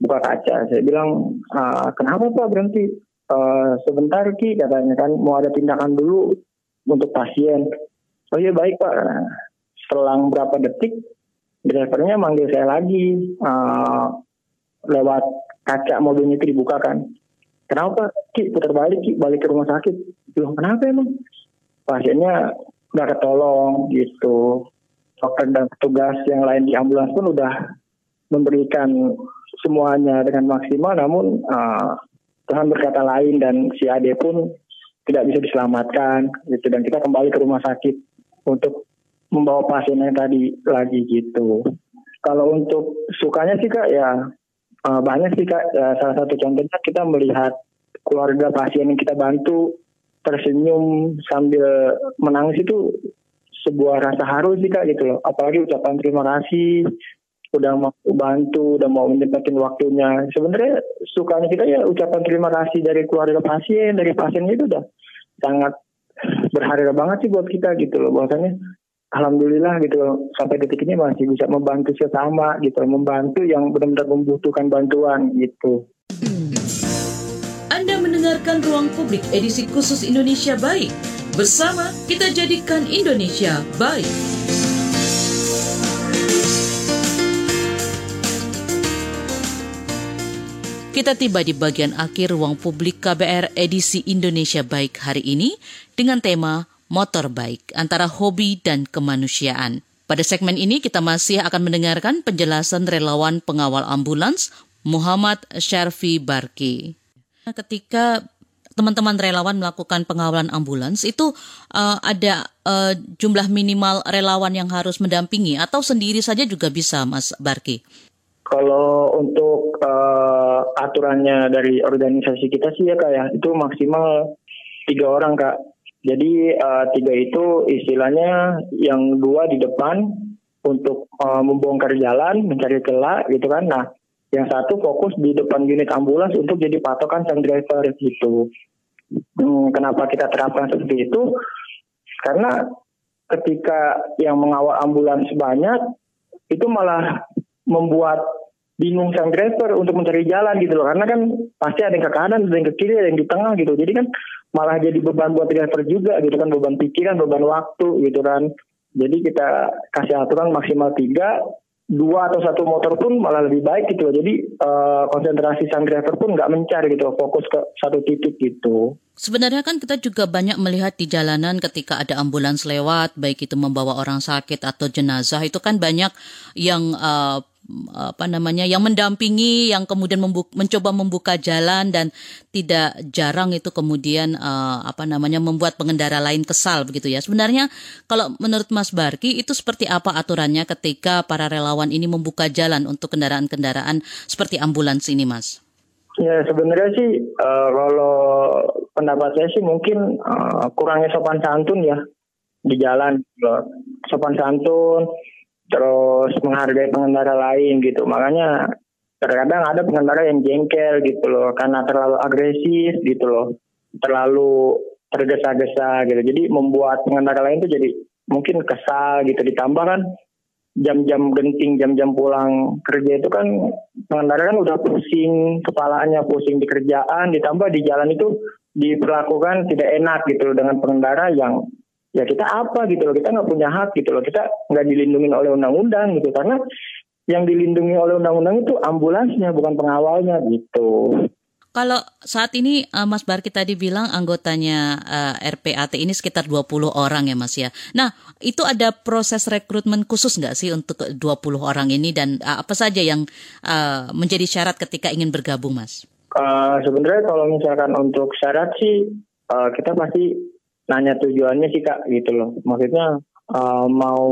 buka kaca. Saya bilang, uh, kenapa Pak berhenti? Uh, sebentar Ki katanya kan mau ada tindakan dulu untuk pasien. Oh iya baik Pak. Selang berapa detik drivernya manggil saya lagi uh, lewat kaca mobilnya itu dibuka kan. Kenapa Ki putar balik Ki balik ke rumah sakit? Bilang kenapa emang? Pasiennya udah ketolong gitu. Dokter dan petugas yang lain di ambulans pun udah memberikan semuanya dengan maksimal, namun uh, Tuhan berkata lain dan si Ade pun tidak bisa diselamatkan gitu dan kita kembali ke rumah sakit untuk membawa pasien yang tadi lagi gitu. Kalau untuk sukanya sih kak ya uh, banyak sih kak. Ya, salah satu contohnya kita melihat keluarga pasien yang kita bantu tersenyum sambil menangis itu sebuah rasa haru sih kak gitu loh. Apalagi ucapan terima kasih udah mau bantu, udah mau menyempetin waktunya. Sebenarnya sukanya kita ya ucapan terima kasih dari keluarga pasien, dari pasiennya itu udah sangat berharga banget sih buat kita gitu loh. Bahwasanya alhamdulillah gitu sampai detik ini masih bisa membantu sesama gitu, membantu yang benar-benar membutuhkan bantuan gitu. Anda mendengarkan Ruang Publik edisi khusus Indonesia Baik. Bersama kita jadikan Indonesia baik. Kita tiba di bagian akhir ruang publik KBR edisi Indonesia Baik hari ini dengan tema Motor Baik antara hobi dan kemanusiaan. Pada segmen ini kita masih akan mendengarkan penjelasan relawan pengawal ambulans Muhammad Syarfi Barki. Ketika teman-teman relawan melakukan pengawalan ambulans itu uh, ada uh, jumlah minimal relawan yang harus mendampingi atau sendiri saja juga bisa Mas Barki? Kalau untuk uh, aturannya dari organisasi kita sih ya kak ya itu maksimal tiga orang kak. Jadi uh, tiga itu istilahnya yang dua di depan untuk uh, membongkar jalan, mencari celah gitu kan. Nah yang satu fokus di depan unit ambulans untuk jadi patokan sang driver gitu. Hmm, kenapa kita terapkan seperti itu? Karena ketika yang mengawal ambulans banyak itu malah membuat bingung sang driver untuk mencari jalan gitu loh. Karena kan pasti ada yang ke kanan ada yang ke kiri ada yang di tengah gitu. Jadi kan malah jadi beban buat driver juga gitu kan. Beban pikiran beban waktu gitu kan. Jadi kita kasih aturan maksimal tiga dua atau satu motor pun malah lebih baik gitu loh. Jadi uh, konsentrasi sang driver pun nggak mencari gitu fokus ke satu titik gitu. Sebenarnya kan kita juga banyak melihat di jalanan ketika ada ambulans lewat, baik itu membawa orang sakit atau jenazah, itu kan banyak yang uh, apa namanya yang mendampingi yang kemudian membuka, mencoba membuka jalan dan tidak jarang itu kemudian uh, apa namanya membuat pengendara lain kesal begitu ya sebenarnya kalau menurut Mas Barki itu seperti apa aturannya ketika para relawan ini membuka jalan untuk kendaraan-kendaraan seperti ambulans ini Mas? Ya sebenarnya sih uh, kalau pendapat saya sih mungkin uh, kurangnya sopan santun ya di jalan sopan santun terus menghargai pengendara lain gitu. Makanya terkadang ada pengendara yang jengkel gitu loh karena terlalu agresif gitu loh. Terlalu tergesa-gesa gitu. Jadi membuat pengendara lain tuh jadi mungkin kesal gitu ditambah kan jam-jam genting, jam-jam pulang kerja itu kan pengendara kan udah pusing kepalanya, pusing di kerjaan, ditambah di jalan itu diperlakukan tidak enak gitu dengan pengendara yang ya kita apa gitu loh kita nggak punya hak gitu loh kita nggak dilindungi oleh undang-undang gitu karena yang dilindungi oleh undang-undang itu ambulansnya bukan pengawalnya gitu. Kalau saat ini uh, Mas Barki tadi bilang anggotanya uh, eh, RPAT ini sekitar 20 orang ya Mas ya. Nah, itu ada proses rekrutmen khusus nggak sih untuk 20 orang ini dan uh, apa saja yang uh, menjadi syarat ketika ingin bergabung Mas? Uh, sebenarnya kalau misalkan untuk syarat sih uh, kita pasti nanya tujuannya sih kak gitu loh. Maksudnya uh, mau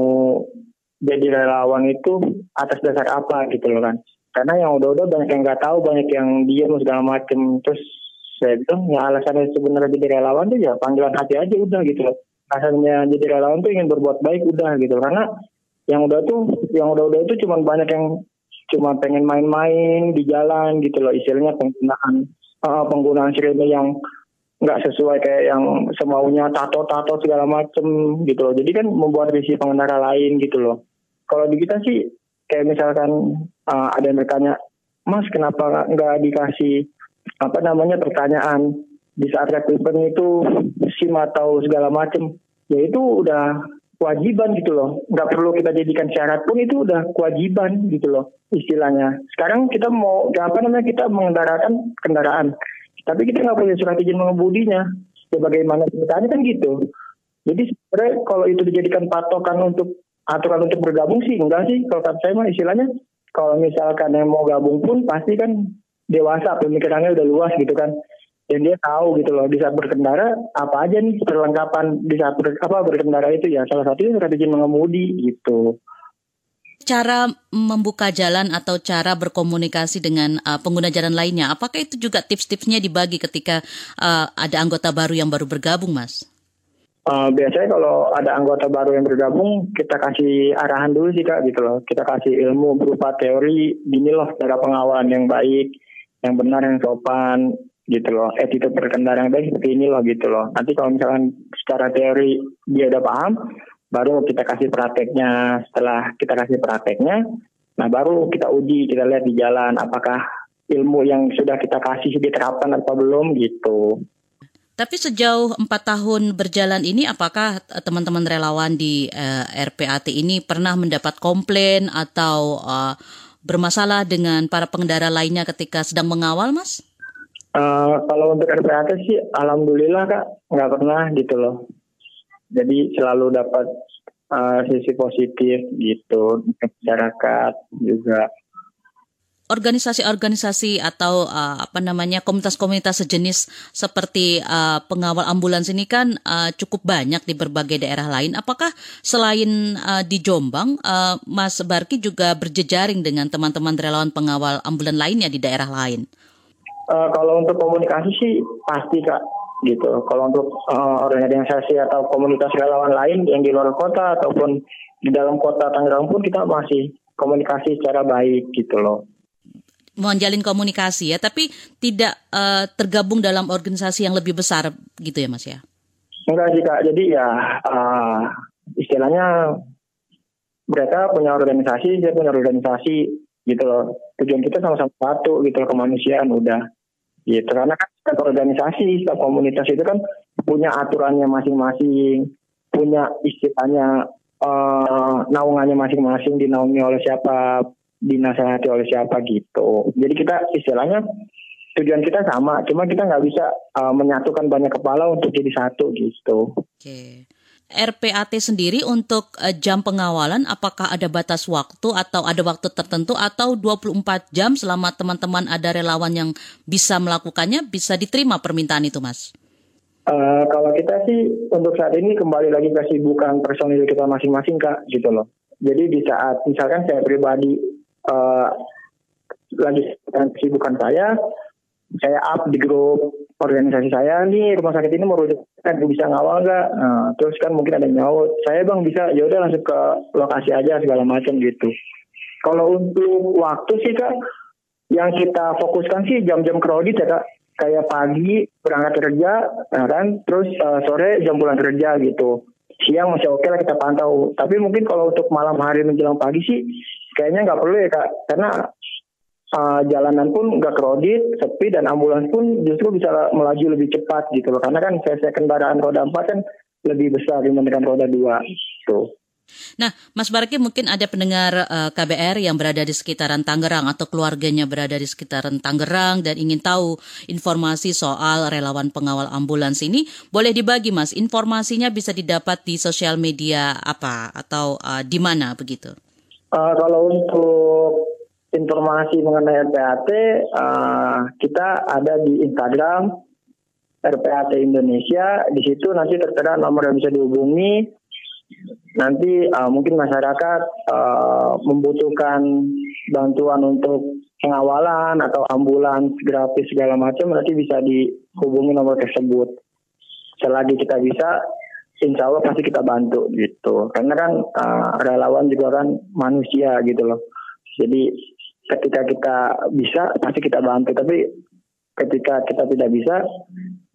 jadi relawan itu atas dasar apa gitu loh kan. Karena yang udah-udah banyak yang nggak tahu banyak yang diam segala macem. Terus saya bilang ya alasannya sebenarnya jadi relawan tuh ya panggilan hati aja udah gitu loh. Alasannya jadi relawan tuh ingin berbuat baik udah gitu karena yang udah tuh yang udah-udah itu cuma banyak yang cuma pengen main-main di jalan gitu loh istilahnya penggunaan uh, penggunaan sirene yang nggak sesuai kayak yang semaunya tato-tato segala macem gitu loh. Jadi kan membuat visi pengendara lain gitu loh. Kalau di kita sih kayak misalkan uh, ada yang bertanya, Mas kenapa nggak dikasih apa namanya pertanyaan di saat rekrutmen itu SIM atau segala macem? Ya itu udah kewajiban gitu loh. Nggak perlu kita jadikan syarat pun itu udah kewajiban gitu loh istilahnya. Sekarang kita mau apa namanya kita mengendarakan kendaraan, tapi kita nggak punya surat izin mengemudinya. Ya bagaimana ceritanya kan gitu. Jadi sebenarnya kalau itu dijadikan patokan untuk aturan untuk bergabung sih enggak sih. Kalau kata saya mah istilahnya kalau misalkan yang mau gabung pun pasti kan dewasa pemikirannya udah luas gitu kan dan dia tahu gitu loh di saat berkendara apa aja nih perlengkapan di saat ber, apa berkendara itu ya salah satunya surat izin mengemudi gitu cara membuka jalan atau cara berkomunikasi dengan uh, pengguna jalan lainnya? Apakah itu juga tips-tipsnya dibagi ketika uh, ada anggota baru yang baru bergabung mas? Uh, biasanya kalau ada anggota baru yang bergabung, kita kasih arahan dulu sih kak gitu loh. Kita kasih ilmu berupa teori, gini loh cara pengawalan yang baik, yang benar, yang sopan, gitu loh. Attitude berkendara yang baik seperti ini loh gitu loh. Nanti kalau misalkan secara teori dia udah paham baru kita kasih prakteknya setelah kita kasih prakteknya nah baru kita uji kita lihat di jalan apakah ilmu yang sudah kita kasih diterapkan atau belum gitu tapi sejauh empat tahun berjalan ini, apakah teman-teman relawan di uh, eh, RPAT ini pernah mendapat komplain atau uh, bermasalah dengan para pengendara lainnya ketika sedang mengawal, Mas? Uh, kalau untuk RPAT sih alhamdulillah kak nggak pernah gitu loh. Jadi selalu dapat uh, sisi positif gitu masyarakat juga. Organisasi-organisasi atau uh, apa namanya komunitas-komunitas sejenis seperti uh, pengawal ambulans ini kan uh, cukup banyak di berbagai daerah lain. Apakah selain uh, di Jombang, uh, Mas Barki juga berjejaring dengan teman-teman relawan pengawal ambulan lainnya di daerah lain? Uh, kalau untuk komunikasi sih pasti kak gitu. Kalau untuk uh, organisasi atau komunitas relawan lain yang di luar kota ataupun di dalam kota Tangerang pun kita masih komunikasi secara baik gitu loh. Menjalin komunikasi ya, tapi tidak uh, tergabung dalam organisasi yang lebih besar gitu ya mas ya? Enggak sih kak, jadi ya uh, istilahnya mereka punya organisasi, saya punya organisasi gitu loh. Tujuan kita sama-sama satu gitu loh kemanusiaan udah gitu. Karena kan setiap organisasi setiap komunitas itu kan punya aturannya masing-masing punya istilahnya uh, naungannya masing-masing dinaungi oleh siapa dinasehati oleh siapa gitu. Jadi kita istilahnya tujuan kita sama cuma kita nggak bisa uh, menyatukan banyak kepala untuk jadi satu gitu. Oke. okay. RPAT sendiri untuk uh, jam pengawalan apakah ada batas waktu atau ada waktu tertentu atau 24 jam selama teman-teman ada relawan yang bisa melakukannya bisa diterima permintaan itu Mas? Uh, kalau kita sih untuk saat ini kembali lagi ke sibukan personil kita masing-masing Kak gitu loh. Jadi di saat misalkan saya pribadi uh, lagi kesibukan saya, saya up di grup organisasi saya nih rumah sakit ini merujuk kan bisa ngawal nggak? Nah, terus kan mungkin ada nyaut saya bang bisa ya udah langsung ke lokasi aja segala macam gitu. Kalau untuk waktu sih kak yang kita fokuskan sih jam-jam kredit ya kak. Kayak pagi berangkat kerja nah kan? Terus uh, sore jam pulang kerja gitu. Siang masih oke okay lah kita pantau. Tapi mungkin kalau untuk malam hari menjelang pagi sih kayaknya nggak perlu ya kak. Karena uh, jalanan pun nggak kredit, sepi dan ambulans pun justru bisa melaju lebih cepat gitu loh. Karena kan cc kendaraan roda 4 kan lebih besar dibandingkan roda 2 tuh. Nah, Mas Barki mungkin ada pendengar uh, eh, KBR yang berada di sekitaran Tangerang atau keluarganya berada di sekitaran Tangerang dan ingin tahu informasi soal relawan pengawal ambulans ini. Boleh dibagi, Mas. Informasinya bisa didapat di sosial media apa atau uh, di mana begitu? Uh, kalau untuk informasi mengenai RPAT uh, kita ada di Instagram RPAT Indonesia. Di situ nanti tertera nomor yang bisa dihubungi. Nanti uh, mungkin masyarakat uh, membutuhkan bantuan untuk pengawalan atau ambulans gratis segala macam nanti bisa dihubungi nomor tersebut. Selagi kita bisa, insya Allah pasti kita bantu gitu. Karena kan uh, relawan juga kan manusia gitu loh. Jadi ketika kita bisa pasti kita bantu. Tapi ketika kita tidak bisa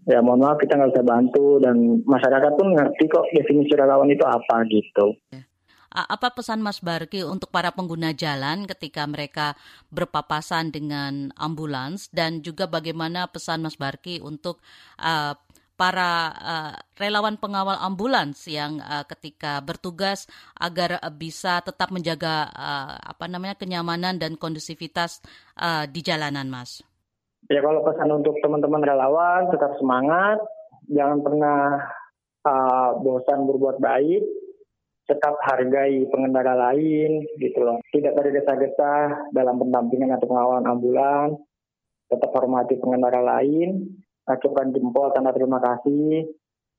ya mohon maaf kita nggak bisa bantu. Dan masyarakat pun ngerti kok definisi relawan itu apa gitu. Apa pesan Mas Barki untuk para pengguna jalan ketika mereka berpapasan dengan ambulans? Dan juga bagaimana pesan Mas Barki untuk uh, para uh, relawan pengawal ambulans yang uh, ketika bertugas agar uh, bisa tetap menjaga uh, apa namanya kenyamanan dan kondusivitas uh, di jalanan, Mas. Ya kalau pesan untuk teman-teman relawan tetap semangat, jangan pernah uh, bosan berbuat baik, tetap hargai pengendara lain gitu loh. Tidak tergesa-gesa dalam pendampingan atau pengawalan ambulan. Tetap hormati pengendara lain, acungkan jempol tanda terima kasih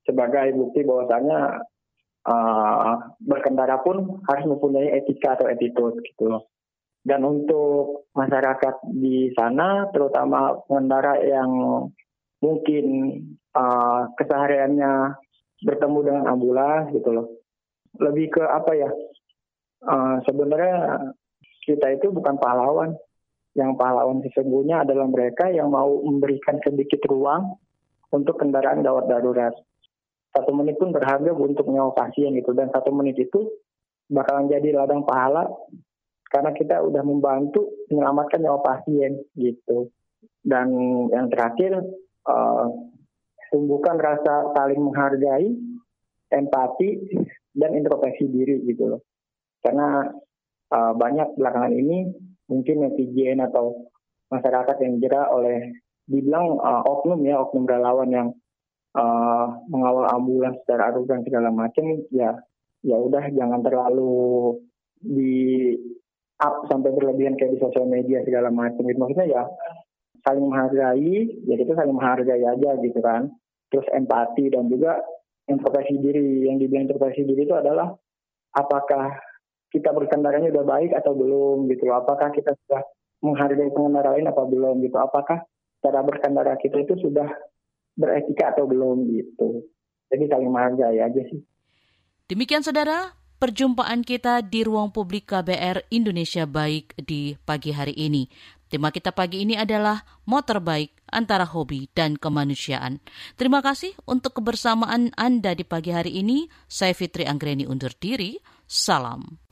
sebagai bukti bahwasanya uh, berkendara pun harus mempunyai etika atau attitude gitu loh. Dan untuk masyarakat di sana, terutama pengendara yang mungkin uh, kesehariannya bertemu dengan ambulans gitu loh. Lebih ke apa ya? Uh, sebenarnya kita itu bukan pahlawan. Yang pahlawan sesungguhnya adalah mereka yang mau memberikan sedikit ruang untuk kendaraan gawat darurat. Satu menit pun berharga untuk nyawa pasien gitu. Dan satu menit itu bakalan jadi ladang pahala karena kita udah membantu menyelamatkan nyawa pasien gitu. Dan yang terakhir uh, tumbuhkan rasa saling menghargai, empati dan introspeksi diri gitu loh. Karena uh, banyak belakangan ini mungkin netizen atau masyarakat yang jerak oleh dibilang uh, oknum ya oknum relawan yang uh, mengawal ambulans secara arogan segala macam ya ya udah jangan terlalu di up sampai berlebihan kayak di sosial media segala macam gitu. Maksudnya ya saling menghargai ya kita saling menghargai aja gitu kan. Terus empati dan juga introspeksi diri. Yang dibilang introspeksi diri itu adalah apakah kita berkendaranya udah baik atau belum gitu loh apakah kita sudah menghargai pengendara lain apa belum gitu apakah cara berkendara kita itu sudah beretika atau belum gitu jadi saling menghargai aja sih Demikian saudara, perjumpaan kita di ruang publik KBR Indonesia Baik di pagi hari ini. Tema kita pagi ini adalah motor baik antara hobi dan kemanusiaan. Terima kasih untuk kebersamaan Anda di pagi hari ini. Saya Fitri Anggreni undur diri. Salam.